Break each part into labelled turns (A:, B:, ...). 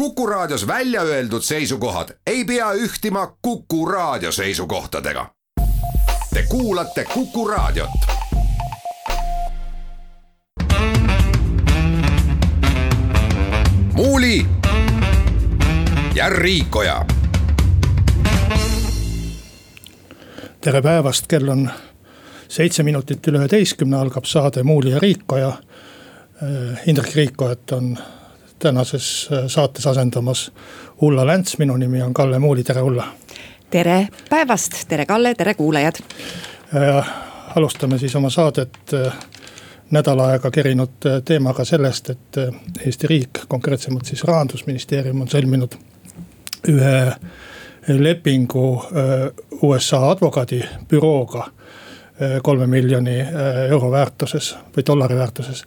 A: Kuku Raadios välja öeldud seisukohad ei pea ühtima Kuku Raadio seisukohtadega. Te kuulate Kuku Raadiot. muuli ja Riikoja.
B: tere päevast, kell on seitse minutit üle üheteistkümne algab saade Muuli ja Riikoja. Indrek Riikojat on tänases äh, saates asendamas Ulla Länts, minu nimi on Kalle Muuli, tere Ulla.
C: tere päevast, tere Kalle, tere kuulajad.
B: alustame siis oma saadet äh, nädal aega kerinud äh, teemaga sellest, et Eesti riik, konkreetsemalt siis rahandusministeerium on sõlminud ühe lepingu USA advokaadibürooga kolme miljoni euro väärtuses või dollari väärtuses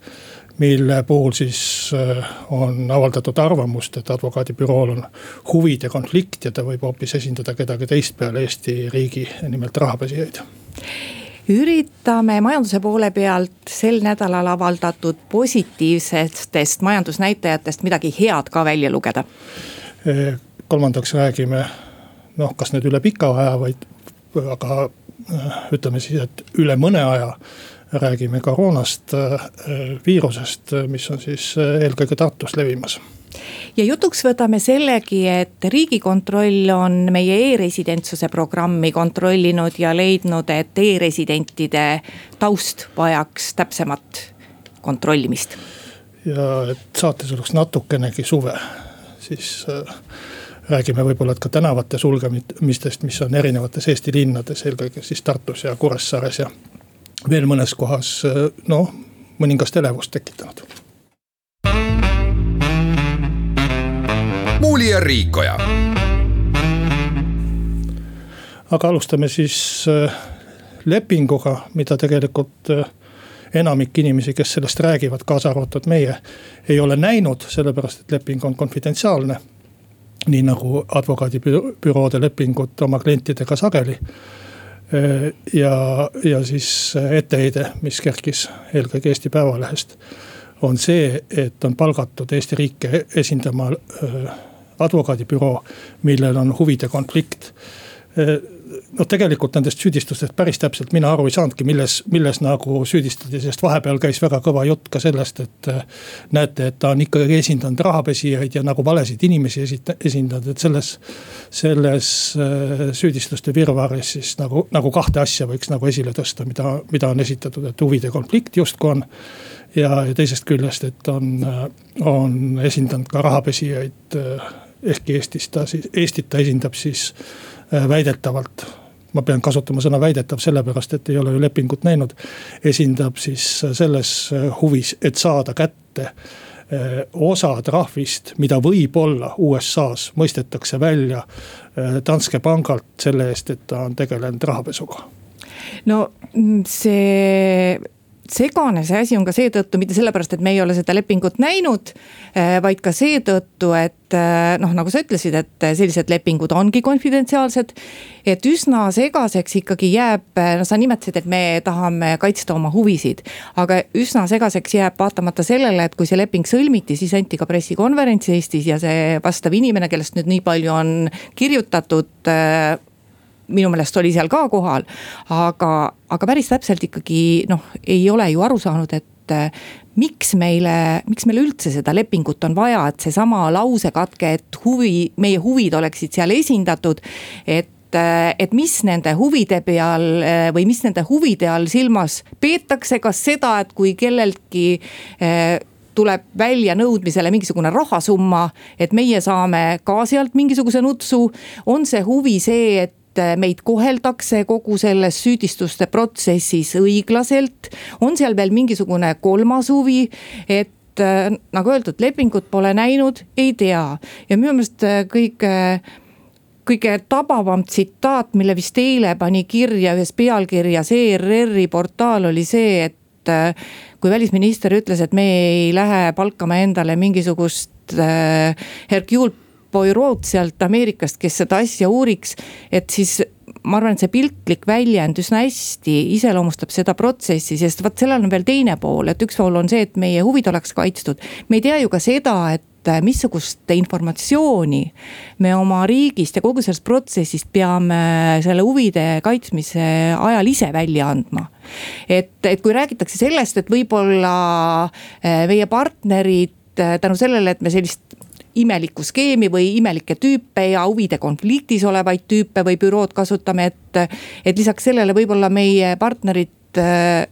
B: mille puhul siis äh, on avaldatud arvamust, et advokaadibürool on huvide konflikt ja ta võib hoopis esindada kedagi teist peale Eesti riigi, nimelt rahapesijaid
C: üritame majanduse poole pealt sel nädalal avaldatud positiivsetest majandusnäitajatest midagi head ka välja lugeda.
B: Äh, kolmandaks räägime noh, kas nüüd üle pika aja, vaid aga äh, ütleme siis, et üle mõne aja räägime koroonast, äh, viirusest, mis on siis äh, eelkõige Tartus levimas
C: ja jutuks võtame sellegi, et riigikontroll on meie e-residentsuse programmi kontrollinud ja leidnud, et e-residentide taust vajaks täpsemat kontrollimist.
B: ja et saates oleks natukenegi suve, siis äh, räägime võib-olla ka tänavate sulgemistest, mis on erinevates Eesti linnades, eelkõige siis Tartus ja Kuressaares ja veel mõnes kohas noh, mõningast elevust tekitanud.
A: muuli ja Riikoja.
B: aga alustame siis äh, lepinguga, mida tegelikult äh, enamik inimesi, kes sellest räägivad, kaasa arvatud meie, ei ole näinud, sellepärast et leping on konfidentsiaalne. nii nagu advokaadibüroode lepingud oma klientidega sageli Äh, ja, ja siis etteheide, mis kerkis eelkõige Eesti Päevalehest. on see, et on palgatud Eesti riiki esindama äh, advokaadibüroo, millel on huvide konflikt äh, noh, tegelikult nendest süüdistustest päris täpselt mina aru ei saanudki, milles, milles nagu süüdistati, sest vahepeal käis väga kõva jutt ka sellest, et. näete, et ta on ikkagi esindanud rahapesijaid ja nagu valesid inimesi esita-, esindanud, et selles. selles äh, süüdistuste virvarris siis nagu, nagu kahte asja võiks nagu esile tõsta, mida, mida on esitatud, et huvide konflikt justkui on. ja, ja teisest küljest, et on, on esindanud ka rahapesijaid äh, ehkki Eestis ta siis, Eestit ta esindab siis Äh, väidetavalt ma pean kasutama sõna väidetav sellepärast, et ei ole ju lepingut näinud. esindab siis selles äh, huvis, et saada kätte äh, osa trahvist, mida võib-olla USA-s mõistetakse välja Danske pangalt selle eest, et ta on tegelenud rahapesuga.
C: no see segane see asi on ka seetõttu, mitte sellepärast, et me ei ole seda lepingut näinud. Eh, vaid ka seetõttu, et eh, noh, nagu sa ütlesid, et sellised lepingud ongi konfidentsiaalsed. et üsna segaseks ikkagi jääb, no sa nimetasid, et me tahame kaitsta oma huvisid. aga üsna segaseks jääb vaatamata sellele, et kui see leping sõlmiti, siis anti ka pressikonverents Eestis ja see vastav inimene, kellest nüüd nii palju on kirjutatud eh, minu meelest oli seal ka kohal. aga, aga päris täpselt ikkagi noh, ei ole ju aru saanud, et äh, miks meile, miks meile üldse seda lepingut on vaja, et seesama lausekatke, et huvi, meie huvid oleksid seal esindatud. et äh, et mis nende huvide peal äh, või mis nende huvide all silmas peetakse, kas seda, et kui kelleltki tuleb välja nõudmisele mingisugune rahasumma, et meie saame ka sealt mingisuguse nutsu. on see huvi see, et et äh, meid koheldakse kogu selles süüdistuste protsessis õiglaselt. on seal veel mingisugune kolmas huvi, et äh, nagu öeldud, lepingut pole näinud, ei tea ja minu meelest äh, kõige kõige tabavam tsitaat, mille vist eile pani kirja ühes pealkirjas ERR-i portaal oli see, et kui välisminister ütles, et me ei lähe palkama endale mingisugust Hercule Poirot sealt Ameerikast, kes seda asja uuriks. et siis ma arvan, et see piltlik väljend üsna hästi iseloomustab seda protsessi, sest vot sellel on veel teine pool, et üks pool on see, et meie huvid oleks kaitstud. me ei tea ju ka seda, et missugust informatsiooni me oma riigist ja kogu sellest protsessist peame selle huvide kaitsmise ajal ise välja andma. et, et kui räägitakse sellest, et võib-olla meie partnerid tänu sellele, et me sellist imelikku skeemi või imelikke tüüpe ja huvide konfliktis olevaid tüüpe või bürood kasutame, et. et lisaks sellele võib-olla meie partnerid eh,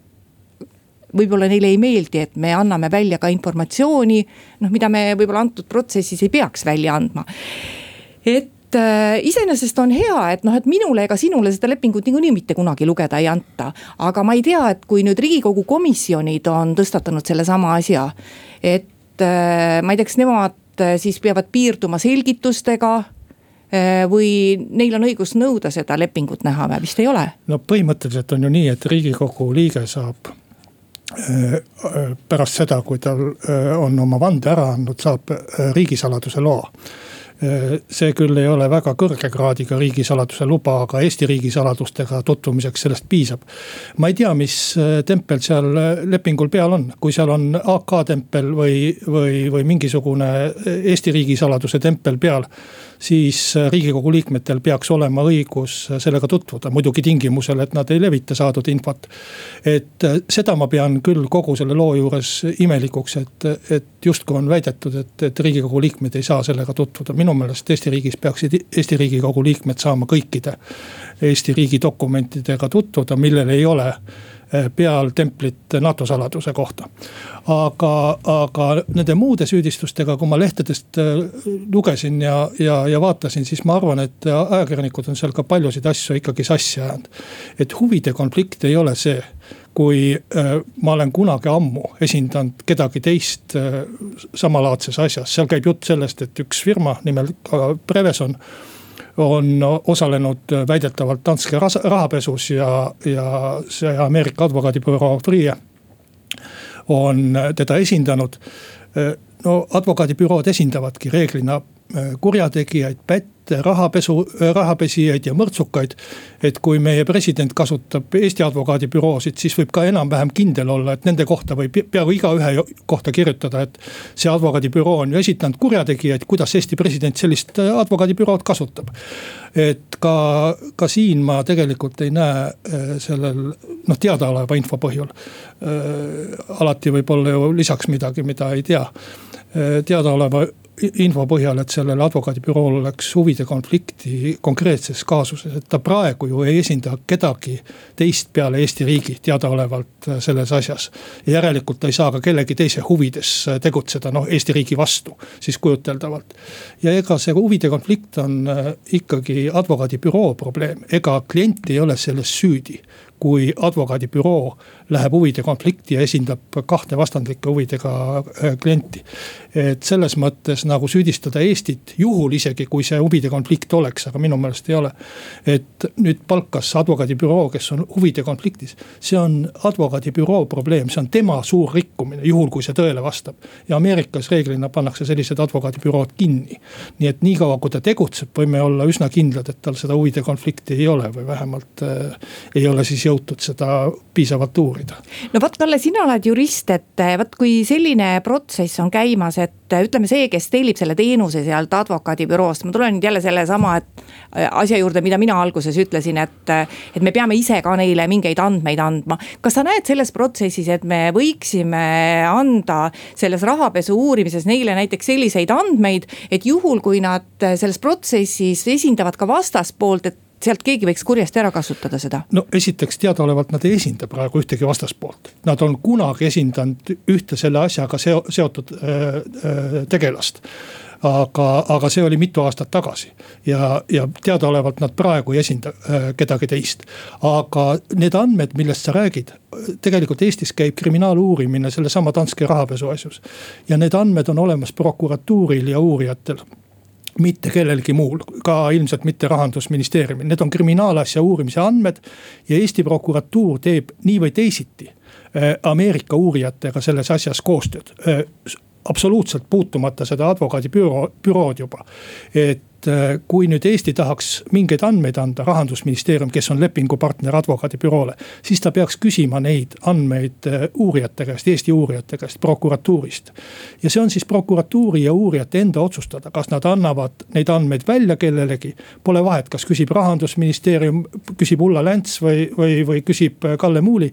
C: võib-olla neile ei meeldi, et me anname välja ka informatsiooni, noh, mida me võib-olla antud protsessis ei peaks välja andma. et äh, iseenesest on hea, et noh, et minule ega sinule seda lepingut niikuinii mitte kunagi lugeda ei anta. aga ma ei tea, et kui nüüd riigikogu komisjonid on tõstatanud sellesama asja, et äh, ma ei tea, kas nemad äh, siis peavad piirduma selgitustega äh, või neil on õigus nõuda seda lepingut näha või vist ei ole?
B: no põhimõtteliselt on ju nii, et riigikogu liige saab pärast seda, kui tal on oma vande ära andnud, saab riigisaladuse loa see küll ei ole väga kõrge kraadiga riigisaladuse luba, aga Eesti riigisaladustega tutvumiseks sellest piisab. ma ei tea, mis tempel seal lepingul peal on, kui seal on AK tempel või, või, või mingisugune Eesti riigisaladuse tempel peal siis äh, riigikogu liikmetel peaks olema õigus äh, sellega tutvuda, muidugi tingimusel, et nad ei levita saadud infot. et äh, seda ma pean küll kogu selle loo juures imelikuks, et, et justkui on väidetud, et, et riigikogu liikmed ei saa sellega tutvuda, minu meelest Eesti riigis peaksid Eesti riigikogu liikmed saama kõikide Eesti riigi dokumentidega tutvuda, millel ei ole peal templit NATO saladuse kohta. aga, aga nende muude süüdistustega, kui ma lehtedest eh, lugesin ja, ja, ja vaatasin, siis ma arvan, et ajakirjanikud on seal ka paljusid asju ikkagi sassi ajanud. et huvide konflikt ei ole see kui äh, ma olen kunagi ammu esindanud kedagi teist samalaadses asjas, seal käib jutt sellest, et üks firma nimelt Preveson on osalenud väidetavalt Danske rahapesus ja, ja see Ameerika advokaadibüroo Freeh on teda esindanud. no advokaadibürood esindavadki reeglina kurjategijaid, pätte, rahapesu, rahapesijaid ja mõrtsukaid. et kui meie president kasutab Eesti advokaadibüroosid, siis võib ka enam-vähem kindel olla, et nende kohta võib peaaegu igaühe kohta kirjutada, et. see advokaadibüroo on ju esitanud kurjategijaid, kuidas Eesti president sellist advokaadibürood kasutab. et ka, ka siin ma tegelikult ei näe äh, sellel noh, teadaoleva info põhjul. Äh, alati võib olla ju lisaks midagi, mida ei tea äh, teadaoleva info põhjal, et sellel advokaadibürool oleks huvide konflikti konkreetses kaasuses, et ta praegu ju ei esinda kedagi teist peale Eesti riigi teadaolevalt selles asjas. järelikult ta ei saa ka kellegi teise huvides tegutseda, noh Eesti riigi vastu siis kujuteldavalt. ja ega see huvide konflikt on äh, ikkagi advokaadibüroo probleem, ega klient ei ole selles süüdi kui advokaadibüroo läheb huvide konflikti ja esindab kahte vastandlike huvidega äh, klienti. et selles mõttes nagu süüdistada Eestit, juhul isegi kui see huvide konflikt oleks, aga minu meelest ei ole. et nüüd palkas advokaadibüroo, kes on huvide konfliktis, see on advokaadibüroo probleem, see on tema suur rikkumine, juhul kui see tõele vastab. ja Ameerikas reeglina pannakse sellised advokaadibürood kinni. nii et niikaua, kui ta tegutseb, võime olla üsna kindlad, et tal seda huvide konflikti ei ole või vähemalt äh, ei ole siis jõudnud jõutud seda piisavalt uurida.
C: no vot, Kalle, sina oled jurist, et eh, vot kui selline protsess on käimas, et eh, ütleme, see, kes tellib selle teenuse sealt advokaadibüroost, ma tulen nüüd jälle sellesama eh, asja juurde, mida mina alguses ütlesin, et. et me peame ise ka neile mingeid andmeid andma. kas sa näed selles protsessis, et me võiksime anda selles rahapesu uurimises neile näiteks selliseid andmeid, et juhul, kui nad selles protsessis esindavad ka vastaspoolt, et sealt keegi võiks kurjasti ära kasutada seda?
B: no esiteks teadaolevalt nad ei esinda praegu ühtegi vastaspoolt. Nad on kunagi esindanud ühte selle asjaga seo-, seotud äh, äh, tegelast aga, aga see oli mitu aastat tagasi. ja, ja teadaolevalt nad praegu ei esinda äh, kedagi teist. aga need andmed, millest sa räägid, tegelikult Eestis käib kriminaaluurimine sellesama Danske rahapesu asjus. ja need andmed on olemas prokuratuuril ja uurijatel mitte kellelgi muul, ka ilmselt mitte rahandusministeeriumil, need on kriminaalasja uurimise andmed. ja Eesti prokuratuur teeb nii või teisiti äh, Ameerika uurijatega selles asjas koostööd. Äh, absoluutselt puutumata seda advokaadibüroo, bürood juba. et äh, kui nüüd Eesti tahaks mingeid andmeid anda, rahandusministeerium, kes on lepingupartner advokaadibüroole. siis ta peaks küsima neid andmeid äh, uurijate käest, Eesti uurijate käest, prokuratuurist. ja see on siis prokuratuuri ja uurijate enda otsustada, kas nad annavad neid andmeid välja kellelegi. Pole vahet, kas küsib rahandusministeerium, küsib Ulla Länts või, või, või küsib Kalle Muuli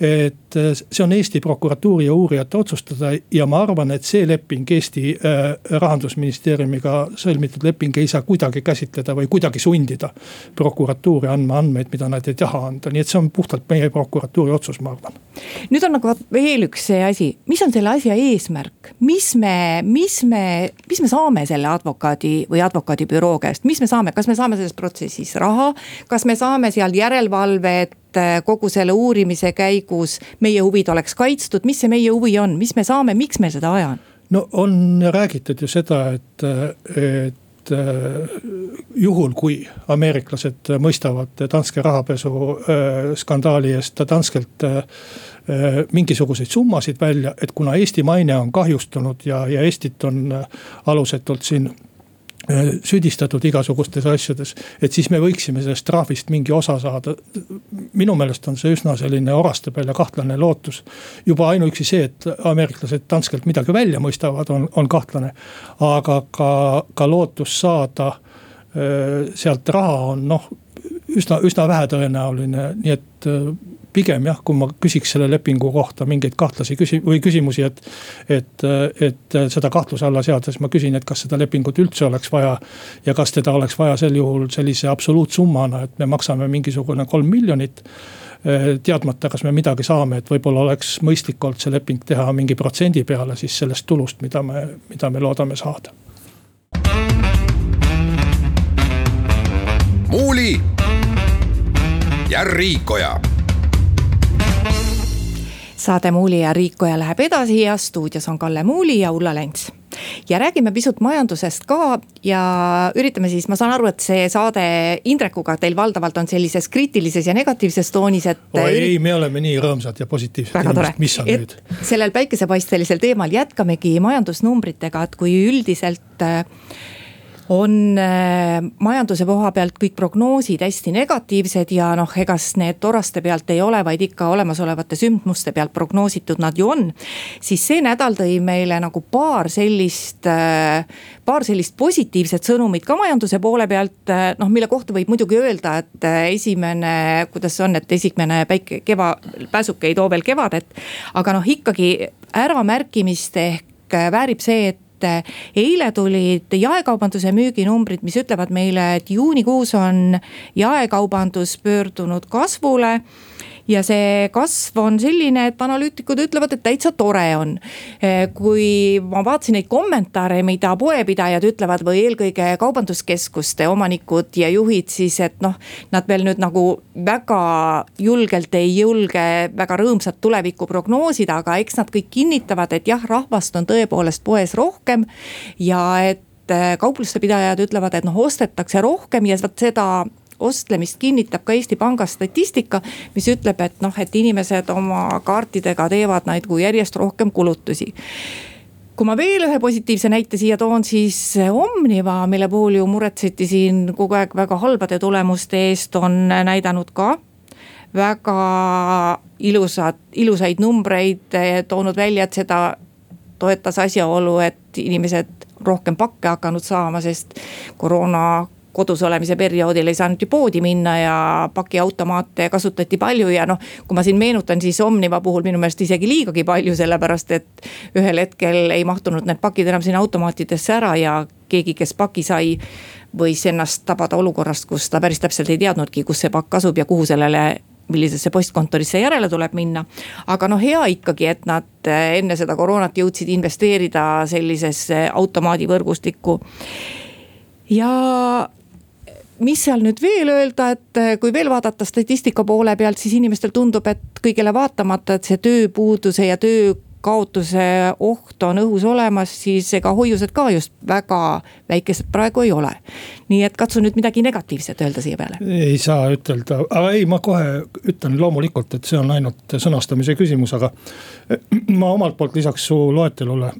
B: et äh, see on Eesti prokuratuuri ja uurijate otsustada ja ma arvan, et see leping Eesti äh, rahandusministeeriumiga sõlmitud leping ei saa kuidagi käsitleda või kuidagi sundida. prokuratuuri andma andmeid, mida nad ei taha anda, nii et see on puhtalt meie prokuratuuri otsus, ma arvan.
C: nüüd on nagu veel üks see asi, mis on selle asja eesmärk, mis me, mis me, mis me saame selle advokaadi või advokaadibüroo käest, mis me saame, kas me saame selles protsessis raha, kas me saame seal järelevalvet et kogu selle uurimise käigus meie huvid oleks kaitstud, mis see meie huvi on, mis me saame, miks meil seda vaja on?
B: no on räägitud ju seda, et, et juhul, kui ameeriklased mõistavad Danske rahapesu skandaali eest Danskelt mingisuguseid summasid välja, et kuna Eesti maine on kahjustunud ja, ja Eestit on alusetult siin Äh, süüdistatud igasugustes asjades, et siis me võiksime sellest trahvist mingi osa saada. minu meelest on see üsna selline orastepel ja kahtlane lootus. juba ainuüksi see, et ameeriklased Danskelt midagi välja mõistavad, on, on kahtlane. aga ka, ka lootus saada äh, sealt raha on noh, üsna, üsna vähetõenäoline, nii et äh, pigem jah, kui ma küsiks selle lepingu kohta mingeid kahtlasi küsi- või küsimusi, et. et, et seda kahtluse alla seada, siis ma küsin, et kas seda lepingut üldse oleks vaja. ja kas teda oleks vaja sel juhul sellise absoluutsummana, et me maksame mingisugune kolm miljonit teadmata, kas me midagi saame, et võib-olla oleks mõistlik olnud see leping teha mingi protsendi peale siis sellest tulust, mida me, mida me loodame saada.
A: muuli ja Riikoja
C: saade Muuli ja Riikoja läheb edasi ja stuudios on Kalle Muuli ja Ulla Lents ja räägime pisut majandusest ka ja üritame siis, ma saan aru, et see saade Indrekuga teil valdavalt on sellises kriitilises ja negatiivses toonis, et.
B: oi ei, me oleme nii rõõmsad ja positiivsed
C: inimesed, mis on et nüüd. sellel päikesepaistelisel teemal jätkamegi majandusnumbritega, et kui üldiselt äh, on äh, majanduse koha pealt kõik prognoosid hästi negatiivsed ja noh, egas need toraste pealt ei ole, vaid ikka olemasolevate sündmuste pealt prognoositud nad ju on. siis see nädal tõi meile nagu paar sellist, äh, paar sellist positiivset sõnumit ka majanduse poole pealt. Äh, noh, mille kohta võib muidugi öelda, et esimene, kuidas see on, et esimene päike, keva, pääsuke ei too veel kevadet. aga noh, ikkagi äramärkimist ehk väärib see, et et eile tulid jaekaubanduse müüginumbrid, mis ütlevad meile, et juunikuus on jaekaubandus pöördunud kasvule ja see kasv on selline, et analüütikud ütlevad, et täitsa tore on. Eh, kui ma vaatasin neid kommentaare, mida poepidajad ütlevad või eelkõige kaubanduskeskuste omanikud ja juhid, siis et noh. Nad veel nüüd nagu väga julgelt ei julge väga rõõmsat tulevikku prognoosida, aga eks nad kõik kinnitavad, et jah, rahvast on tõepoolest poes rohkem ja et eh, kaupluste pidajad ütlevad, et noh, ostetakse rohkem ja vot seda ostlemist kinnitab ka Eesti Panga statistika, mis ütleb, et noh, et inimesed oma kaartidega teevad nagu järjest rohkem kulutusi. Kui ma veel ühe positiivse näite siia toon, siis Omniva, mille puhul ju muretseti siin kogu aeg väga halbade tulemuste eest, on näidanud ka väga ilusad, ilusaid numbreid toonud välja, et seda toetas asjaolu, et inimesed rohkem pakke hakanud saama, sest koroona kodus olemise perioodil ei saanud ju poodi minna ja pakiautomaate kasutati palju ja noh. kui ma siin meenutan, siis Omniva puhul minu meelest isegi liigagi palju, sellepärast et ühel hetkel ei mahtunud need pakid enam sinna automaatidesse ära ja keegi, kes paki sai võis ennast tabada olukorrast, kus ta päris täpselt ei teadnudki, kus see pakk asub ja kuhu sellele millisesse postkontorisse järele tuleb minna. aga noh, hea ikkagi, et nad enne seda koroonat jõudsid investeerida sellisesse automaadivõrgustikku. ja mis seal nüüd veel öelda, et eh, kui veel vaadata statistika poole pealt, siis inimestel tundub, et kõigele vaatamata, et see tööpuuduse ja töö kaotuse oht on õhus olemas, siis ega hoiused ka just väga väikesed praegu ei ole. nii et katsu nüüd midagi negatiivset öelda siia peale.
B: ei saa ütelda, aga ei, ma kohe ütlen loomulikult, et see on ainult sõnastamise küsimus, aga ma omalt poolt lisaks su loetelule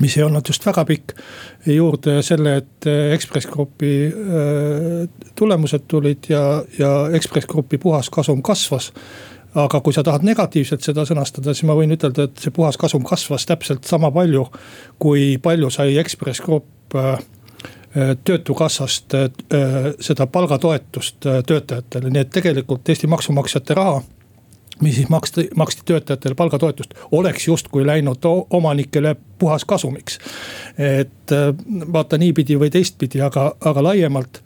B: mis ei olnud just väga pikk. juurde selle, et Ekspress Grupi tulemused tulid ja, ja Ekspress Grupi puhaskasum kasvas aga kui sa tahad negatiivselt seda sõnastada, siis ma võin ütelda, et see puhaskasum kasvas täpselt sama palju, kui palju sai Ekspress Grupp töötukassast seda palgatoetust töötajatele, nii et tegelikult Eesti maksumaksjate raha mis siis maksti, maksti töötajatele palgatoetust, oleks justkui läinud omanikele puhaskasumiks. et äh, vaata niipidi või teistpidi, aga, aga laiemalt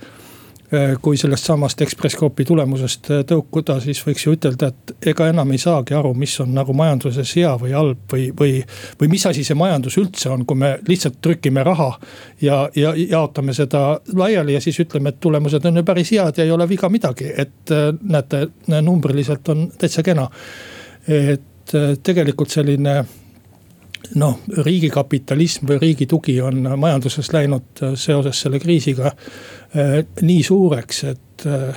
B: kui sellest samast Ekspress Grupi tulemusest äh, tõukuda, siis võiks ju ütelda, et ega enam ei saagi aru, mis on nagu majanduses hea või halb või, või. või mis asi see majandus üldse on, kui me lihtsalt trükime raha ja, ja jaotame seda laiali ja siis ütleme, et tulemused on ju päris head ja ei ole viga midagi, et äh, näete, numbriliselt on täitsa kena. et tegelikult selline noh, riigikapitalism või riigi tugi on majanduses läinud seoses selle kriisiga Äh, nii suureks, et äh,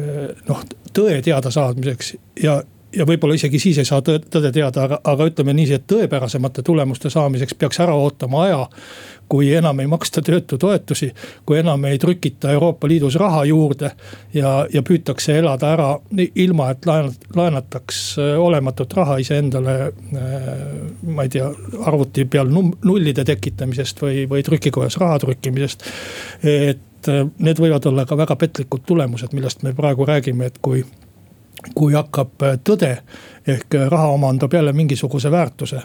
B: äh, noh, tõe teadasaamiseks ja ja võib-olla isegi siis ei saa tõde teada, aga, aga ütleme niiviisi, et tõepärasemate tulemuste saamiseks peaks ära ootama aja. kui enam ei maksta töötutoetusi, kui enam ei trükita Euroopa Liidus raha juurde ja, ja püütakse elada ära ilma, et laenataks olematut raha iseendale. ma ei tea, arvuti peal nullide tekitamisest või, või trükikojas raha trükkimisest. et äh, need võivad olla ka väga petlikud tulemused, millest me praegu räägime, et kui kui hakkab äh, tõde ehk äh, raha omandab jälle mingisuguse väärtuse,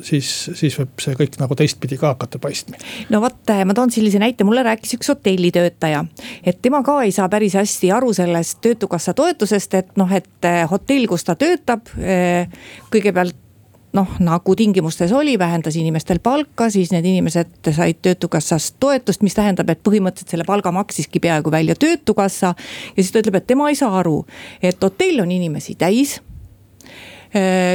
B: siis, siis võib see kõik nagu teistpidi ka hakata paistma.
C: no vot, ma toon sellise näite, mulle rääkis üks hotellitöötaja, et tema ka ei saa päris hästi aru sellest töötukassa toetusest, et noh, et hotell, kus ta töötab, kõigepealt noh, nagu tingimustes oli, vähendas inimestel palka, siis need inimesed said töötukassast toetust, mis tähendab, et põhimõtteliselt selle palga maksiski peaaegu välja töötukassa. ja siis ta ütleb, et tema ei saa aru, et hotell on inimesi täis.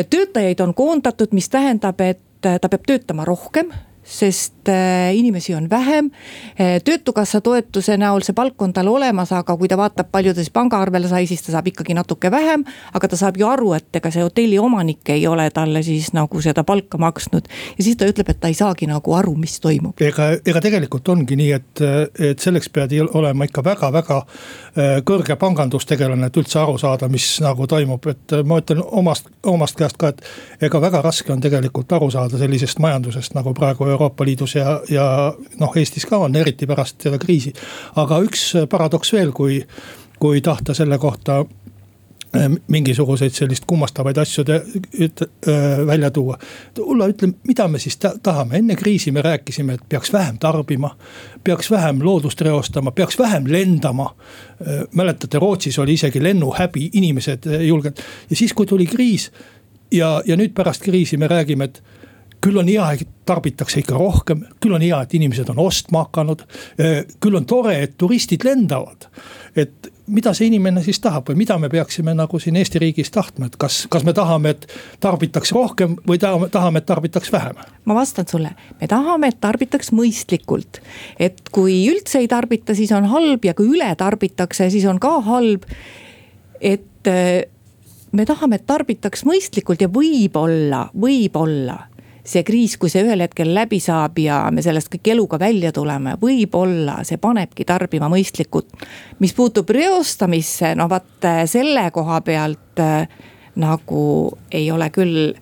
C: töötajaid on koondatud, mis tähendab, et ta peab töötama rohkem sest äh, inimesi on vähem. Äh, töötukassa toetuse näol see palk on tal olemas, aga kui ta vaatab, palju ta siis pangaarvele sai, siis ta saab ikkagi natuke vähem. aga ta saab ju aru, et ega see hotelli omanik ei ole talle siis nagu seda palka maksnud. ja siis ta ütleb, et ta ei saagi nagu aru, mis toimub.
B: ega, ega tegelikult ongi nii, et, et selleks pead olema ikka väga-väga äh, kõrge pangandustegelane, et üldse aru saada, mis nagu toimub, et ma ütlen omast, omast käest ka, et. ega väga raske on tegelikult aru saada sellisest majandusest nagu praegu Euroopa Liidus ja, ja noh, Eestis ka on, eriti pärast seda kriisi. aga üks paradoks veel, kui, kui tahta selle kohta äh, mingisuguseid sellist kummastavaid asju te, üt, öö, välja tuua. Ulla, ütle, mida me siis ta, tahame, enne kriisi me rääkisime, et peaks vähem tarbima. peaks vähem loodust reostama, peaks vähem lendama. mäletate, Rootsis oli isegi lennuhäbi, inimesed ei julgenud ja siis, kui tuli kriis. ja, ja nüüd pärast kriisi me räägime, et küll on hea, et tarbitakse ikka rohkem, küll on hea, et inimesed on ostma hakanud. küll on tore, et turistid lendavad. et mida see inimene siis tahab või mida me peaksime nagu siin Eesti riigis tahtma, et kas, kas me tahame, et tarbitaks rohkem või tahame, tahame, et tarbitaks vähem?
C: ma vastan sulle, me tahame, et tarbitaks mõistlikult. et kui üldse ei tarbita, siis on halb ja kui üle tarbitakse, siis on ka halb. et me tahame, et tarbitaks mõistlikult ja võib-olla, võib-olla see kriis, kui see ühel hetkel läbi saab ja me sellest kõik eluga välja tuleme, võib-olla see panebki tarbima mõistlikult. mis puutub reostamisse, no vaat selle koha pealt nagu ei ole küll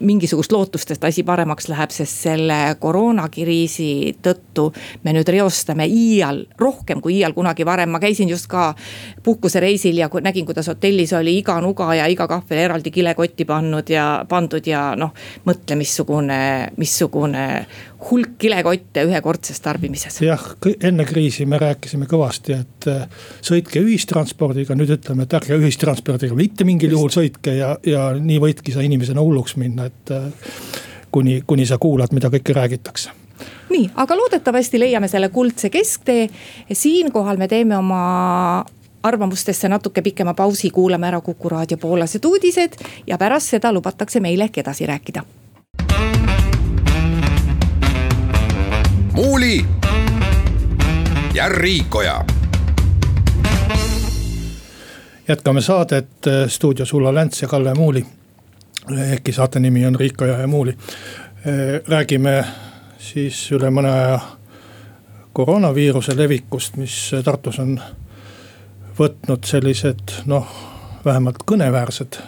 C: mingisugust lootust, et asi paremaks läheb, sest selle koroonakriisi tõttu me nüüd reostame iial rohkem kui iial kunagi varem. ma käisin just ka puhkusereisil ja nägin, kuidas hotellis oli iga nuga ja iga kahvel eraldi kilekotti pannud ja pandud ja noh, mõtle, missugune, missugune hulk kilekotte ühekordses tarbimises.
B: jah, enne kriisi me rääkisime kõvasti, et äh, sõitke ühistranspordiga, nüüd ütleme, et ärge ühistranspordiga mitte mingil juhul sõitke ja, ja nii võidki sa inimesena hulluks minna, et äh, kuni, kuni sa kuulad, mida kõike räägitakse
C: nii, aga loodetavasti leiame selle kuldse kesktee. siinkohal me teeme oma arvamustesse natuke pikema pausi, kuulame ära Kuku raadio poolased uudised ja pärast seda lubatakse meil ehk edasi rääkida
A: Muuli ja Riikoja.
B: jätkame saadet stuudios Ulla Länts ja Kalle Muuli. ehkki saate nimi on Riikoja ja Muuli. räägime siis üle mõne aja koroonaviiruse levikust, mis Tartus on võtnud sellised noh, vähemalt kõneväärsed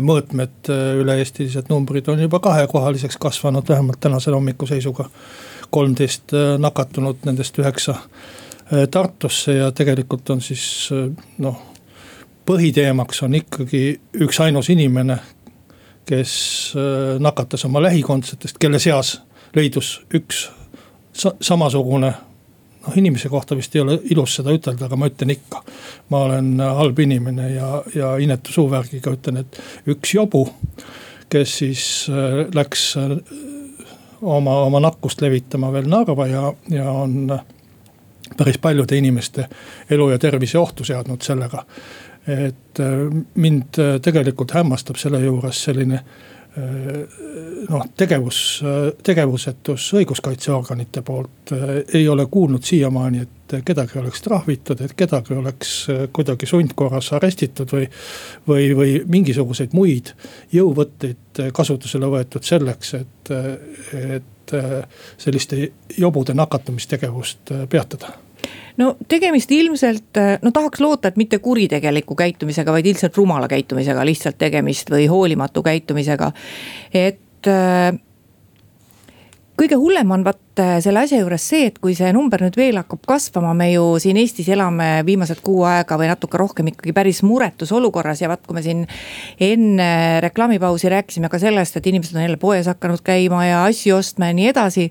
B: mõõtmed, üle-eestilised numbrid on juba kahekohaliseks kasvanud, vähemalt tänase hommiku seisuga. Kolmteist nakatunut, nendest üheksa Tartusse ja tegelikult on siis noh, põhiteemaks on ikkagi üksainus inimene, kes nakatas oma lähikondsetest, kelle seas leidus üks sa samasugune noh, inimese kohta vist ei ole ilus seda ütelda, aga ma ütlen ikka. ma olen halb inimene ja, ja inetu suuvärgiga ütlen, et üks jobu, kes siis äh, läks äh, oma, oma nakkust levitama veel Narva ja, ja on päris paljude inimeste elu ja tervise ohtu seadnud sellega. et mind tegelikult hämmastab selle juures selline noh, tegevus, tegevusetus õiguskaitseorganite poolt äh, ei ole kuulnud siiamaani, et kedagi oleks trahvitud, et kedagi oleks äh, kuidagi sundkorras arestitud või. või, või mingisuguseid muid jõuvõtteid kasutusele võetud selleks, et, et selliste jobude nakatumistegevust peatada
C: no tegemist ilmselt, no tahaks loota, et mitte kuritegeliku käitumisega, vaid ilmselt rumala käitumisega lihtsalt tegemist või hoolimatu käitumisega. et äh, kõige hullem on vaat äh, selle asja juures see, et kui see number nüüd veel hakkab kasvama, me ju siin Eestis elame viimased kuu aega või natuke rohkem ikkagi päris muretus olukorras ja vaat, kui me siin. enne reklaamipausi rääkisime ka sellest, et inimesed on jälle poes hakanud käima ja asju ostma ja nii edasi.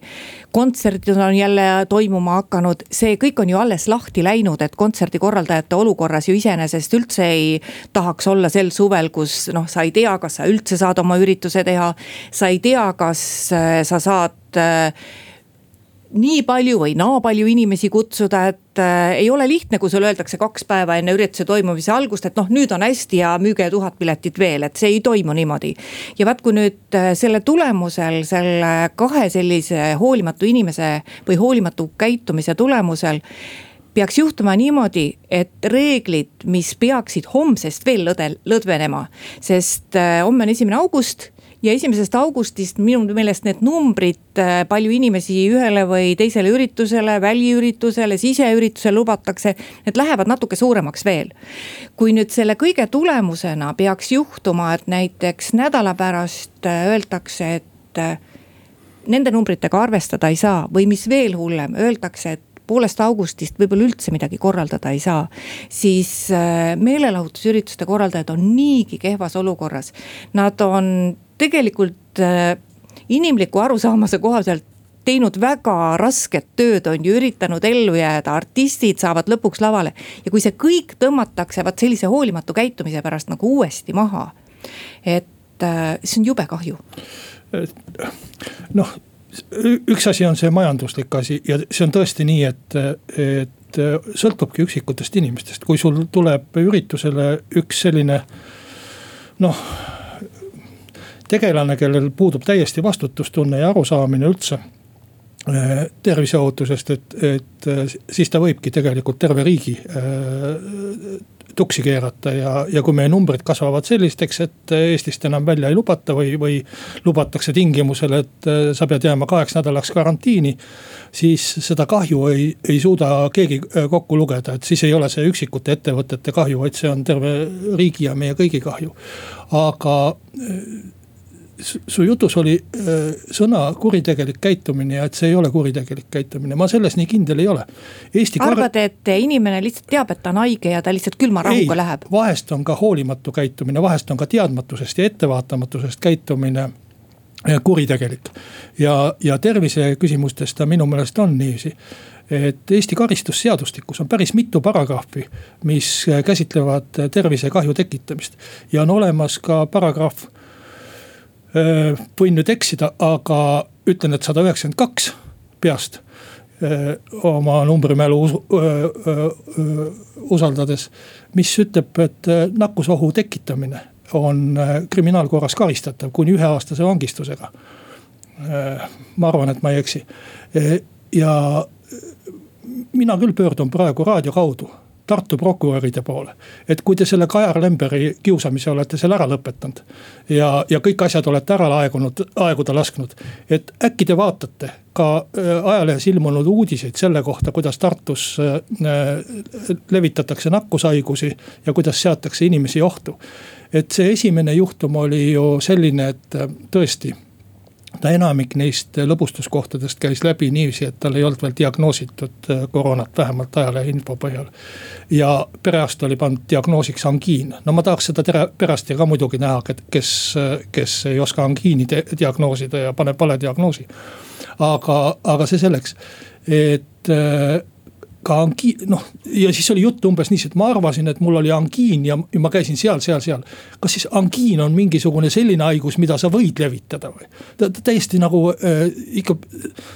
C: kontserdid on jälle toimuma hakanud, see kõik on ju alles lahti läinud, et kontserdikorraldajate olukorras ju iseenesest üldse ei tahaks olla sel suvel, kus noh, sa ei tea, kas sa üldse saad oma ürituse teha. sa ei tea, kas äh, sa saad äh, nii palju või naa palju inimesi kutsuda, et äh, ei ole lihtne, kui sulle öeldakse kaks päeva enne ürituse toimumise algust, et noh, nüüd on hästi ja müüge tuhat piletit veel, et see ei toimu niimoodi. ja vaat, kui nüüd äh, selle tulemusel, selle kahe sellise hoolimatu inimese või hoolimatu käitumise tulemusel peaks juhtuma niimoodi, et reeglid, mis peaksid homsest veel lõde, lõdvenema, sest äh, homme on esimene august ja esimesest augustist minu meelest need numbrid, äh, palju inimesi ühele või teisele üritusele, väliüritusele, siseüritusele lubatakse. Need lähevad natuke suuremaks veel. kui nüüd selle kõige tulemusena peaks juhtuma, et näiteks nädala pärast äh, öeldakse, et äh, nende numbritega arvestada ei saa või mis veel hullem, öeldakse, et poolest augustist võib-olla üldse midagi korraldada ei saa. siis meelelahutusürituste korraldajad on niigi kehvas olukorras. Nad on tegelikult äh, inimliku arusaamase kohaselt teinud väga rasket tööd, on ju üritanud ellu jääda, artistid saavad lõpuks lavale. ja kui see kõik tõmmatakse vot sellise hoolimatu käitumise pärast nagu uuesti maha. et äh, see on jube kahju.
B: noh, üks asi on see majanduslik asi ja see on tõesti nii, et, et sõltubki üksikutest inimestest, kui sul tuleb üritusele üks selline noh tegelane, kellel puudub täiesti vastutustunne ja arusaamine üldse äh, terviseohutusest, et, et äh, siis ta võibki tegelikult terve riigi äh, tuksi keerata ja, ja kui meie numbrid kasvavad sellisteks, et Eestist enam välja ei lubata või, või lubatakse tingimusel, et sa pead jääma kaheks nädalaks karantiini. siis seda kahju ei, ei suuda keegi kokku lugeda, et siis ei ole see üksikute ettevõtete kahju, vaid see on terve riigi ja meie kõigi kahju. aga su jutus oli sõna kuritegelik käitumine ja et see ei ole kuritegelik käitumine, ma selles nii kindel ei ole.
C: Eesti arvad, et inimene lihtsalt teab, et ta on haige ja ta lihtsalt külma rahuga läheb?
B: vahest on ka hoolimatu käitumine, vahest on ka teadmatusest ja ettevaatamatusest käitumine kuritegelik. ja, ja tervise küsimustes ta minu meelest on niiviisi et Eesti karistusseadustikus on päris mitu paragrahvi, mis käsitlevad tervisekahju tekitamist. ja on olemas ka paragrahv võin nüüd eksida, aga ütlen, et sada üheksakümmend kaks peast oma numbrimälu usaldades. mis ütleb, et nakkusohu tekitamine on kriminaalkorras karistatav kuni üheaastase vangistusega. ma arvan, et ma ei eksi ja mina küll pöördun praegu raadio kaudu Tartu prokuröride poole. et kui te selle Kajar Lemberi kiusamise olete seal ära lõpetanud ja, ja kõik asjad olete ära aegunud, aeguda lasknud. et äkki te vaatate ka äh, ajalehes ilmunud uudiseid selle kohta, kuidas Tartus äh, levitatakse nakkushaigusi ja kuidas seatakse inimesi ohtu. et see esimene juhtum oli ju selline, et äh, tõesti ta enamik neist lõbustuskohtadest käis läbi niiviisi, et tal ei olnud veel diagnoositud koroonat, vähemalt ajalehe info põhjal. ja perearst oli pannud diagnoosiks angiin, no ma tahaks seda tere, perearsti ka muidugi näha, kes, kes ei oska angiini diagnoosida ja paneb vale diagnoosi aga, aga see selleks, et äh, ka angiin, noh ja siis oli juttu umbes niiviisi, et ma arvasin, et mul oli angiin ja, ja ma käisin seal, seal, seal. kas siis angiin on mingisugune selline haigus, mida sa võid levitada või? täiesti nagu äh, ikka,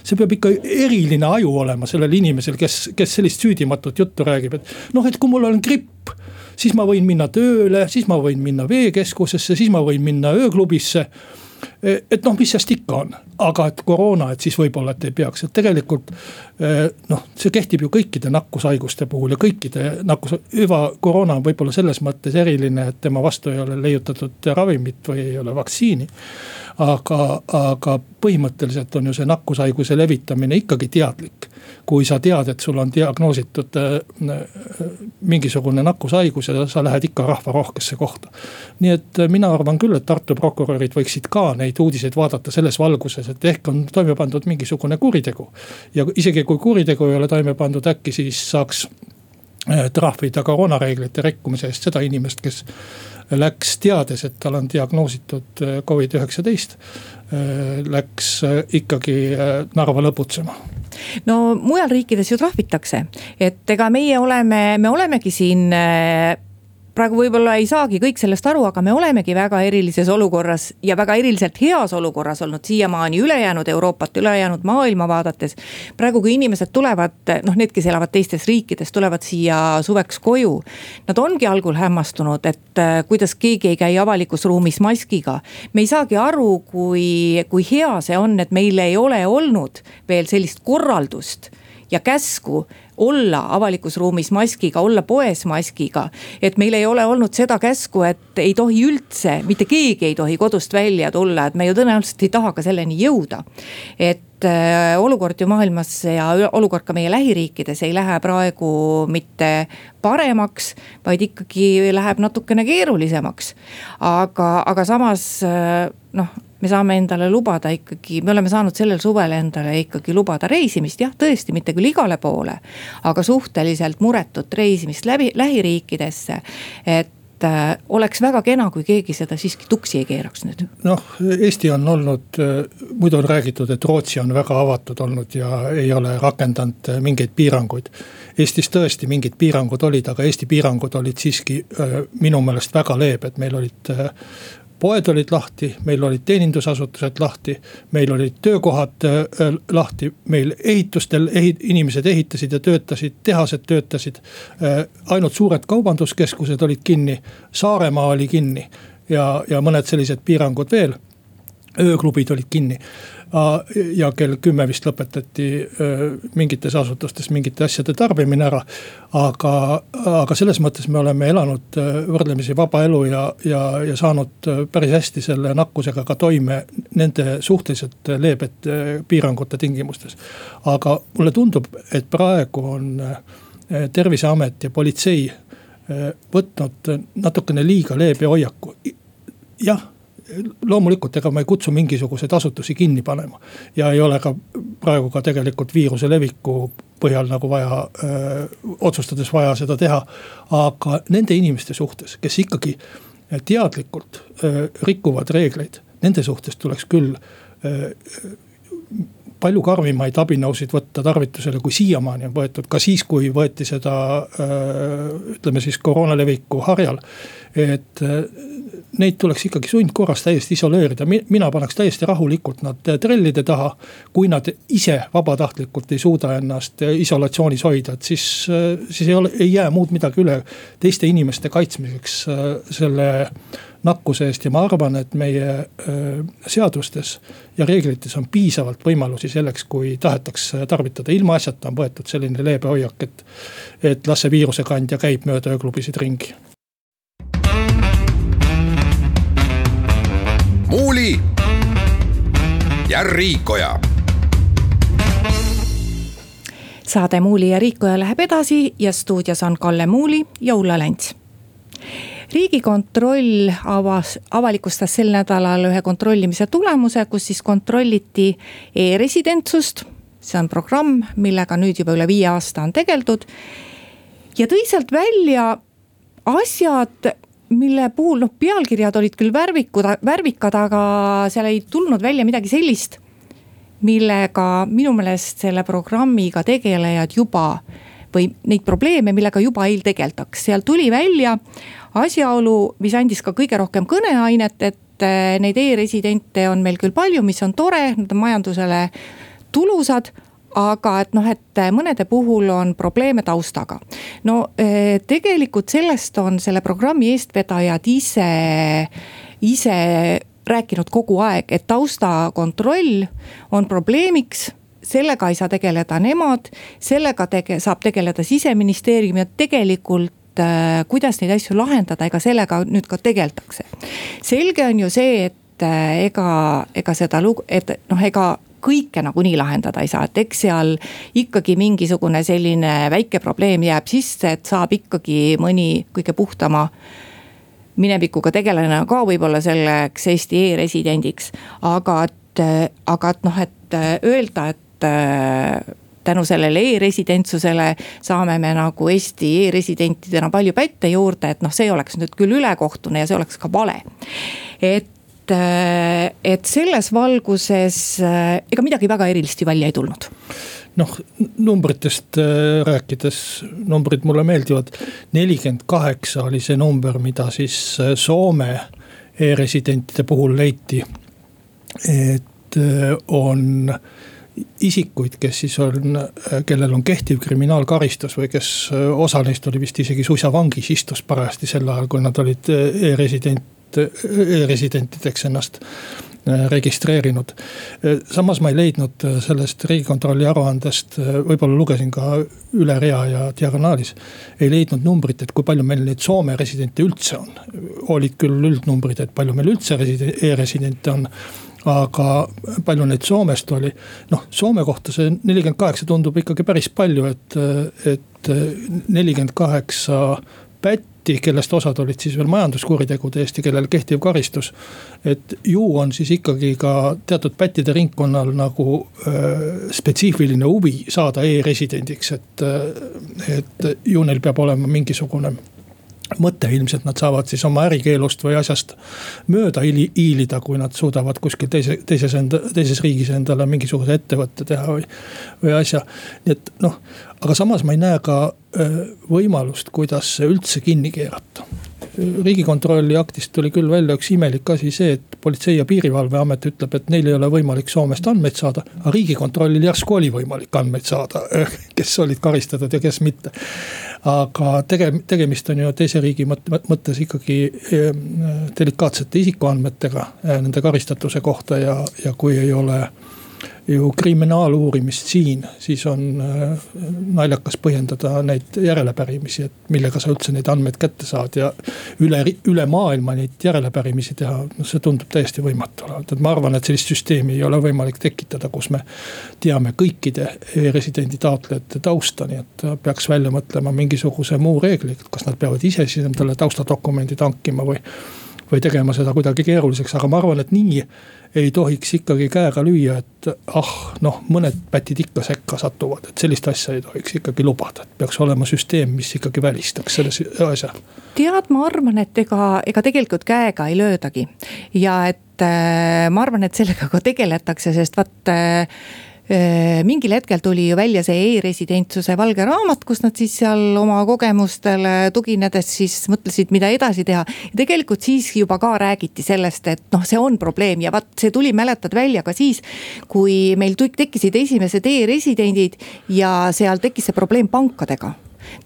B: see peab ikka eriline aju olema sellel inimesel, kes, kes sellist süüdimatut juttu räägib, et noh, et kui mul on gripp siis ma võin minna tööle, siis ma võin minna veekeskusesse, siis ma võin minna ööklubisse et noh, mis sest ikka on, aga et koroona, et siis võib-olla, et ei peaks, et tegelikult. Eh, noh, see kehtib ju kõikide nakkushaiguste puhul ja kõikide nakkus, hüva koroona on võib-olla selles mõttes eriline, et tema vastu ei ole leiutatud ravimit või ei ole vaktsiini. Aga, aga põhimõtteliselt on ju see nakkushaiguse levitamine ikkagi teadlik kui sa tead, et sul on diagnoositud äh, mingisugune nakkushaigus ja sa lähed ikka rahvarohkesse kohta. nii et äh, mina arvan küll, et Tartu prokurörid võiksid ka neid uudiseid vaadata selles valguses, et ehk on toime pandud mingisugune kuritegu. ja isegi kui kuritegu ei ole toime pandud, äkki siis saaks äh, trahvida koroonareeglite rikkumise eest seda inimest, kes läks teades, et tal on diagnoositud Covid-19. Läks ikkagi Narva lõbutsema
C: no mujal riikides ju trahvitakse, et ega meie oleme, me olemegi siin praegu võib-olla ei saagi kõik sellest aru, aga me olemegi väga erilises olukorras ja väga eriliselt heas olukorras olnud siiamaani ülejäänud Euroopat, ülejäänud maailma vaadates. praegu, kui inimesed tulevad, noh, need, kes elavad teistes riikides, tulevad siia suveks koju. Nad ongi algul hämmastunud, et äh, kuidas keegi ei käi avalikus ruumis maskiga. me ei saagi aru, kui, kui hea see on, et meil ei ole olnud veel sellist korraldust ja käsku olla avalikus ruumis maskiga, olla poes maskiga. et meil ei ole olnud seda käsku, et ei tohi üldse, mitte keegi ei tohi kodust välja tulla, et me ju tõenäoliselt ei taha ka selleni jõuda. et äh, olukord ju maailmas ja olukord ka meie lähiriikides ei lähe praegu mitte paremaks, vaid ikkagi läheb natukene keerulisemaks. aga, aga samas äh, noh me saame endale lubada ikkagi, me oleme saanud sellel suvel endale ikkagi lubada reisimist, jah, tõesti, mitte küll igale poole. aga suhteliselt muretut reisimist läbi, lähiriikidesse, et äh, oleks väga kena, kui keegi seda siiski tuksi ei keeraks nüüd.
B: noh, Eesti on olnud, äh, muidu on räägitud, et Rootsi on väga avatud olnud ja ei ole rakendanud äh, mingeid piiranguid. Eestis tõesti mingid piirangud olid, aga Eesti piirangud olid siiski minu meelest väga leebed, meil olid poed olid lahti, meil olid teenindusasutused lahti, meil olid töökohad äh, lahti, meil ehitustel ehit-, inimesed ehitasid ja töötasid, tehased töötasid äh,. ainult suured kaubanduskeskused olid kinni, Saaremaa oli kinni ja, ja mõned sellised piirangud veel. ööklubid olid kinni ja kell kümme vist lõpetati mingites asutustes mingite asjade tarbimine ära. aga, aga selles mõttes me oleme elanud võrdlemisi vaba elu ja, ja, ja saanud päris hästi selle nakkusega ka toime nende suhteliselt leebete piirangute tingimustes. aga mulle tundub, et praegu on terviseamet ja politsei võtnud natukene liiga leebe hoiaku. jah loomulikult, ega ma ei kutsu mingisuguseid asutusi kinni panema. ja ei ole ka praegu ka tegelikult viiruse leviku põhjal nagu vaja, otsustades vaja seda teha. aga nende inimeste suhtes, kes ikkagi teadlikult öö, rikuvad reegleid, nende suhtes tuleks küll öö, palju karmimaid abinõusid võtta tarvitusele, kui siiamaani on võetud, ka siis, kui võeti seda ütleme siis koroona leviku harjal. et neid tuleks ikkagi sundkorras täiesti isoleerida, mina paneks täiesti rahulikult nad trellide taha. kui nad ise vabatahtlikult ei suuda ennast isolatsioonis hoida, et siis, siis ei ole, ei jää muud midagi üle teiste inimeste kaitsmiseks selle nakkuse eest ja ma arvan, et meie seadustes ja reeglites on piisavalt võimalusi selleks, kui tahetakse tarvitada. ilmaasjata on võetud selline leebe hoiak, et, et las see viirusekandja käib mööda ööklubisid ringi.
A: Muuli ja Riikoja
C: saade Muuli ja Riikoja läheb edasi ja stuudios on Kalle Muuli ja Ulla Lents riigikontroll avas, avalikustas sel nädalal ühe kontrollimise tulemuse, kus siis kontrolliti e-residentsust. see on programm, millega nüüd juba üle viie aasta on tegeldud. ja tõi sealt välja asjad, mille puhul noh, pealkirjad olid küll värvikud, värvikad, aga seal ei tulnud välja midagi sellist millega minu meelest selle programmiga tegelejad juba või neid probleeme, millega juba eeltegeldaks, seal tuli välja asjaolu, mis andis ka kõige rohkem kõneainet, et eh, neid e-residente on meil küll palju, mis on tore, nad on majandusele tulusad aga et noh, et mõnede puhul on probleeme taustaga. no eh, tegelikult sellest on selle programmi eestvedajad ise, ise rääkinud kogu aeg, et taustakontroll on probleemiks sellega ei saa tegeleda nemad, sellega tege-, saab tegeleda siseministeerium ja tegelikult äh, kuidas neid asju lahendada, ega sellega nüüd ka tegeldakse. selge on ju see, et äh, ega, ega seda lugu, et noh, ega kõike nagunii lahendada ei saa, et eks seal ikkagi mingisugune selline väike probleem jääb sisse, et saab ikkagi mõni kõige puhtama minevikuga tegelane ka võib-olla selleks Eesti e-residendiks. aga et, aga et noh, et öelda, et tänu sellele e-residentsusele saame me nagu Eesti e-residentidena palju pätte juurde, et noh, see oleks nüüd küll ülekohtune ja see oleks ka vale. et et selles valguses ega midagi väga erilist ju välja ei tulnud
B: noh, numbritest äh, rääkides, numbrid mulle meeldivad. nelikümmend kaheksa oli see number, mida siis äh, Soome e-residentide puhul leiti. et äh, on isikuid, kes siis on, kellel on kehtiv kriminaalkaristus või kes osa neist oli vist isegi suisa vangis, istus parajasti sel ajal, kui nad olid e-resident e-residentideks ennast Äh, registreerinud. Äh, samas ma ei leidnud äh, sellest riigikontrolli aruandest, võib-olla lugesin ka üle rea ja diagonaalis. ei leidnud numbrit, et kui palju meil neid Soome residente üldse on. olid küll üldnumbrid, et palju meil üldse e-residente on aga palju neid Soomest oli, noh Soome kohta see nelikümmend kaheksa tundub ikkagi päris palju, et, et nelikümmend kaheksa pätt Lätti, kellest osad olid siis veel majanduskuritegude eest ja kellel kehtiv karistus. et ju on siis ikkagi ka teatud pättide ringkonnal nagu äh, spetsiifiline huvi saada e-residendiks, et, äh, et ju neil peab olema mingisugune mõte ilmselt nad saavad siis oma ärikeelust või asjast mööda hiilida, kui nad suudavad kuskil teise, teises enda, teises riigis endale mingisuguse ettevõtte teha või, või asja. nii et noh, aga samas ma ei näe ka võimalust, kuidas see üldse kinni keerata riigikontrolli aktist tuli küll välja üks imelik asi, see, et politsei- ja piirivalveamet ütleb, et neil ei ole võimalik Soomest andmeid saada. aga riigikontrollil järsku oli võimalik andmeid saada, kes olid karistatud ja kes mitte. Aga tege-, tegemist on ju teise riigi mõttes ikkagi ehm, delikaatsete isikuandmetega eh, nende karistatuse kohta ja, ja kui ei ole ju kriminaaluurimist siin, siis on äh, naljakas põhjendada neid järelepärimisi, et millega sa üldse neid andmeid kätte saad ja üle, üle maailma neid järelepärimisi teha, noh see tundub täiesti võimatu olevat, et ma arvan, et sellist süsteemi ei ole võimalik tekitada, kus me teame kõikide e-residendi taotlejate tausta, nii et peaks välja mõtlema mingisuguse muu reegli, kas nad peavad ise siis endale taustadokumendid hankima või või tegema seda kuidagi keeruliseks, aga ma arvan, et nii ei tohiks ikkagi käega lüüa, et ah, noh, mõned pätid ikka sekka satuvad, et sellist asja ei tohiks ikkagi lubada, et peaks olema süsteem, mis ikkagi välistaks selle asja.
C: tead, ma arvan, et ega, ega tegelikult käega ei löödagi ja et äh, ma arvan, et sellega ka tegeletakse, sest vaat äh, mingil hetkel tuli ju välja see e-residentsuse valge raamat, kus nad siis seal oma kogemustele tuginedes siis mõtlesid, mida edasi teha. ja tegelikult siis juba ka räägiti sellest, et noh, see on probleem ja vaat see tuli, mäletad välja ka siis. kui meil tekkisid esimesed e-residendid ja seal tekkis see probleem pankadega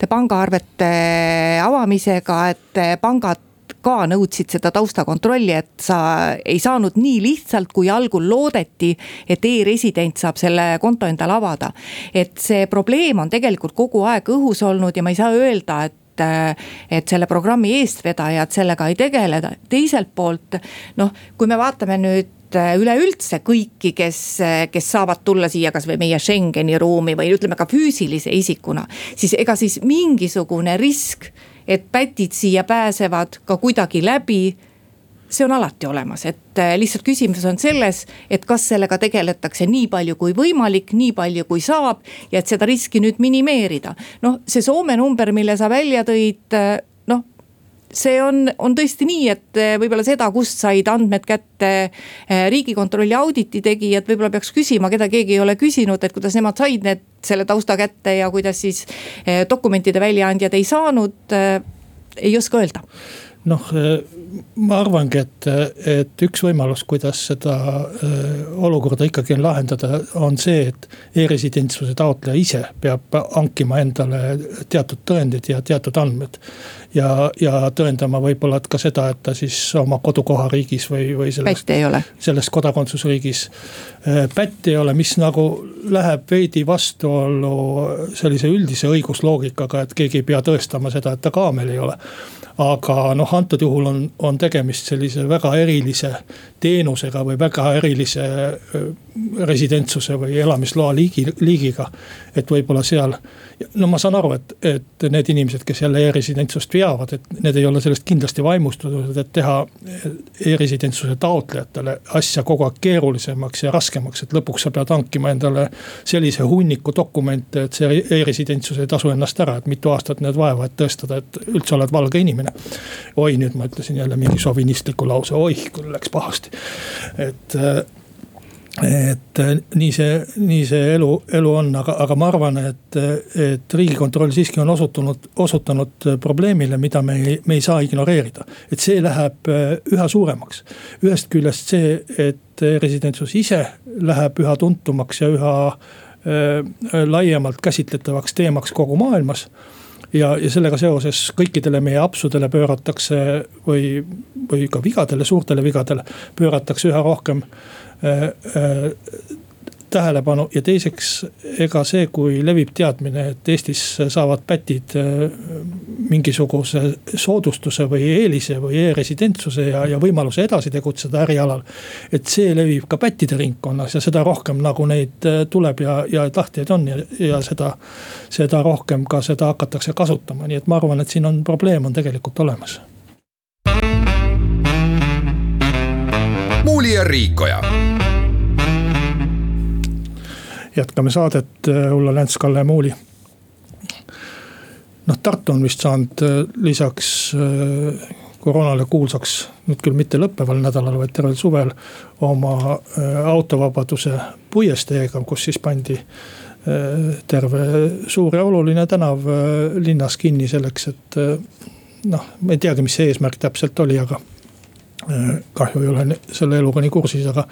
C: pangaarvete avamisega, et pangad ka nõudsid seda taustakontrolli, et sa ei saanud nii lihtsalt, kui algul loodeti, et e-resident saab selle konto endale avada. et see probleem on tegelikult kogu aeg õhus olnud ja ma ei saa öelda, et et selle programmi eestvedajad sellega ei tegele, teiselt poolt noh, kui me vaatame nüüd üleüldse kõiki, kes, kes saavad tulla siia kasvõi meie Schengeni ruumi või ütleme ka füüsilise isikuna. siis ega siis mingisugune risk, et pätid siia pääsevad ka kuidagi läbi see on alati olemas, et äh, lihtsalt küsimus on selles, et kas sellega tegeletakse nii palju kui võimalik, nii palju kui saab. ja et seda riski nüüd minimeerida. noh, see Soome number, mille sa välja tõid, äh, see on, on tõesti nii, et äh, võib-olla seda, kust said andmed kätte riigikontrolli auditi tegijad, võib-olla peaks küsima, keda keegi ei ole küsinud, et kuidas nemad said need, selle tausta kätte ja kuidas siis dokumentide väljaandjad ei saanud. ei oska öelda
B: noh, ma arvangi, et, et üks võimalus, kuidas seda äh, olukorda ikkagi lahendada, on see, et e-residentsuse taotleja ise peab hankima endale teatud tõendid ja teatud andmed. ja, ja tõendama võib-olla ka seda, et ta siis oma kodukohariigis või, või selles, selles kodakondsusriigis äh, pätt ei ole, mis nagu läheb veidi vastuollu sellise üldise õigusloogikaga, et keegi ei pea tõestama seda, et ta kaamel ei ole aga noh, antud juhul on, on tegemist sellise väga erilise teenusega või väga erilise residentsuse või elamisloa liigi, liigiga. et võib-olla seal, no ma saan aru, et, et need inimesed, kes jälle e-residentsust veavad, et need ei ole sellest kindlasti vaimustunud, et teha e-residentsuse taotlejatele asja kogu aeg keerulisemaks ja raskemaks, et lõpuks sa pead hankima endale sellise hunniku dokumente, et see e-residentsus ei tasu ennast ära, et mitu aastat need vaeva, et tõestada, et üldse oled valge inimene. oi, nüüd ma ütlesin jälle mingi šovinistliku lause, oih, küll läks pahasti, et et äh, nii see, nii see elu, elu on, aga, aga ma arvan, et, et riigikontroll siiski on osutunud, osutanud probleemile, mida me ei, me ei saa ignoreerida. et see läheb äh, üha suuremaks. ühest küljest see, et residentsus ise läheb üha tuntumaks ja üha äh, laiemalt käsitletavaks teemaks kogu maailmas ja, ja sellega seoses kõikidele meie apsudele pööratakse või, või ka vigadele, suurtele vigadele pööratakse üha rohkem Äh, äh, tähelepanu ja teiseks, ega see, kui levib teadmine, et Eestis saavad pätid äh, mingisuguse soodustuse või eelise või e-residentsuse ja, ja võimaluse edasi tegutseda ärialal. et see levib ka pättide ringkonnas ja seda rohkem nagu neid tuleb ja, ja tahtjaid on ja, ja seda. seda rohkem ka seda hakatakse kasutama, nii et ma arvan, et siin on probleem on tegelikult olemas
A: Muuli ja Riikoja.
B: jätkame saadet, äh, Ulla Lents, Kalle Muuli. noh, Tartu on vist saanud äh, lisaks äh, koroonale kuulsaks, nüüd küll mitte lõppeval nädalal, vaid tervel suvel. oma autovabaduse puiesteega, kus siis pandi terve suur ja oluline tänav linnas kinni selleks, et noh, ma ei teagi, mis see eesmärk täpselt oli, aga kahju ei ole selle eluga nii kursis, aga,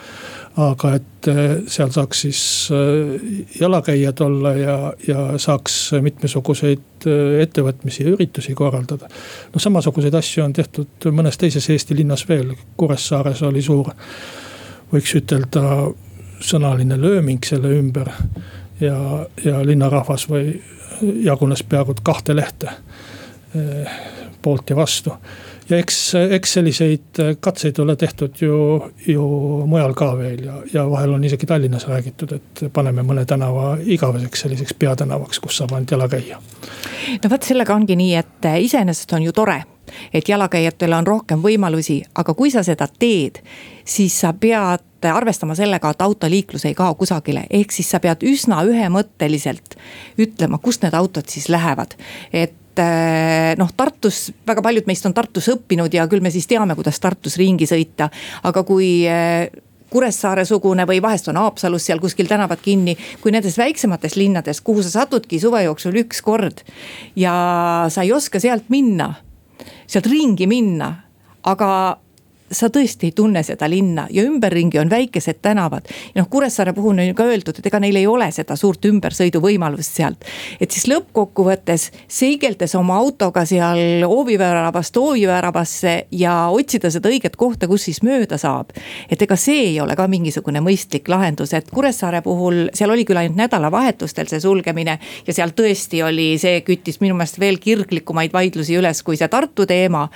B: aga et eh, seal saaks siis eh, jalakäijad olla ja, ja saaks mitmesuguseid ettevõtmisi ja üritusi korraldada. no samasuguseid asju on tehtud mõnes teises Eesti linnas veel, Kuressaares oli suur, võiks ütelda sõnaline lööming selle ümber. ja, ja linnarahvas või jagunes peaaegu kahte lehte poolt ja vastu ja eks, eks selliseid katseid ole tehtud ju, ju mujal ka veel ja, ja vahel on isegi Tallinnas räägitud, et paneme mõne tänava igaveseks selliseks peatänavaks, kus saab ainult jala käia.
C: no vot, sellega ongi nii, et iseenesest on ju tore et jalakäijatel on rohkem võimalusi, aga kui sa seda teed, siis sa pead arvestama sellega, et autoliiklus ei kao kusagile, ehk siis sa pead üsna ühemõtteliselt ütlema, kust need autod siis lähevad. et Eh, noh, Tartus, väga paljud meist on Tartus õppinud ja küll me siis teame, kuidas Tartus ringi sõita. aga kui eh, Kuressaare-sugune või vahest on Haapsalus seal kuskil tänavad kinni. kui nendes väiksemates linnades, kuhu sa satudki suve jooksul üks kord ja sa ei oska sealt minna, sealt ringi minna, aga sa tõesti ei tunne seda linna ja ümberringi on väikesed tänavad. noh, Kuressaare puhul on ju ka öeldud, et ega neil ei ole seda suurt ümbersõiduvõimalust sealt. et siis lõppkokkuvõttes seigeldes oma autoga seal hooviväravast hooviväravasse ja otsida seda õiget kohta, kus siis mööda saab. et ega see ei ole ka mingisugune mõistlik lahendus, et Kuressaare puhul seal oli küll ainult nädalavahetustel see sulgemine. ja seal tõesti oli, see küttis minu meelest veel kirglikumaid vaidlusi üles kui see Tartu teema.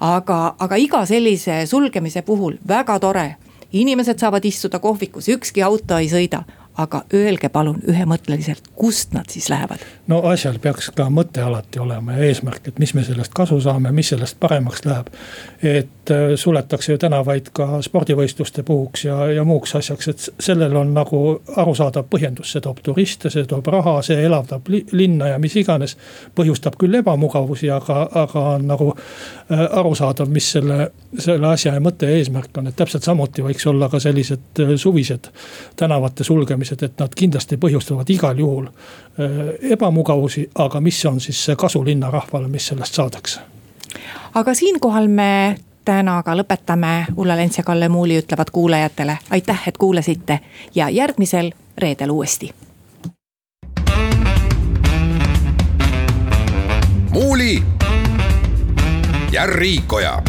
C: aga, aga iga sellise sulgemise puhul väga tore inimesed saavad istuda kohvikus, ükski auto ei sõida, aga öelge palun ühemõtteliselt, kust nad siis lähevad?
B: no asjal peaks ka mõte alati olema ja eesmärk, et mis me sellest kasu saame, mis sellest paremaks läheb. et äh, suletakse ju tänavaid ka spordivõistluste puhuks ja, ja muuks asjaks, et sellel on nagu arusaadav põhjendus, see toob turiste, see toob raha, see elavdab li linna ja mis iganes. põhjustab küll ebamugavusi, aga, aga on nagu äh, arusaadav, mis selle, selle asja ja mõte ja eesmärk on, et täpselt samuti võiks olla ka sellised äh, suvised tänavate sulgemised et nad kindlasti põhjustavad igal juhul ebamugavusi, aga mis on siis see kasu linnarahvale, mis sellest saadakse?
C: aga siinkohal me täna ka lõpetame, Ulla Lents ja Kalle Muuli ütlevad kuulajatele aitäh, et kuulasite. Ja järgmisel reedel uuesti.
A: muuli ja Riikoja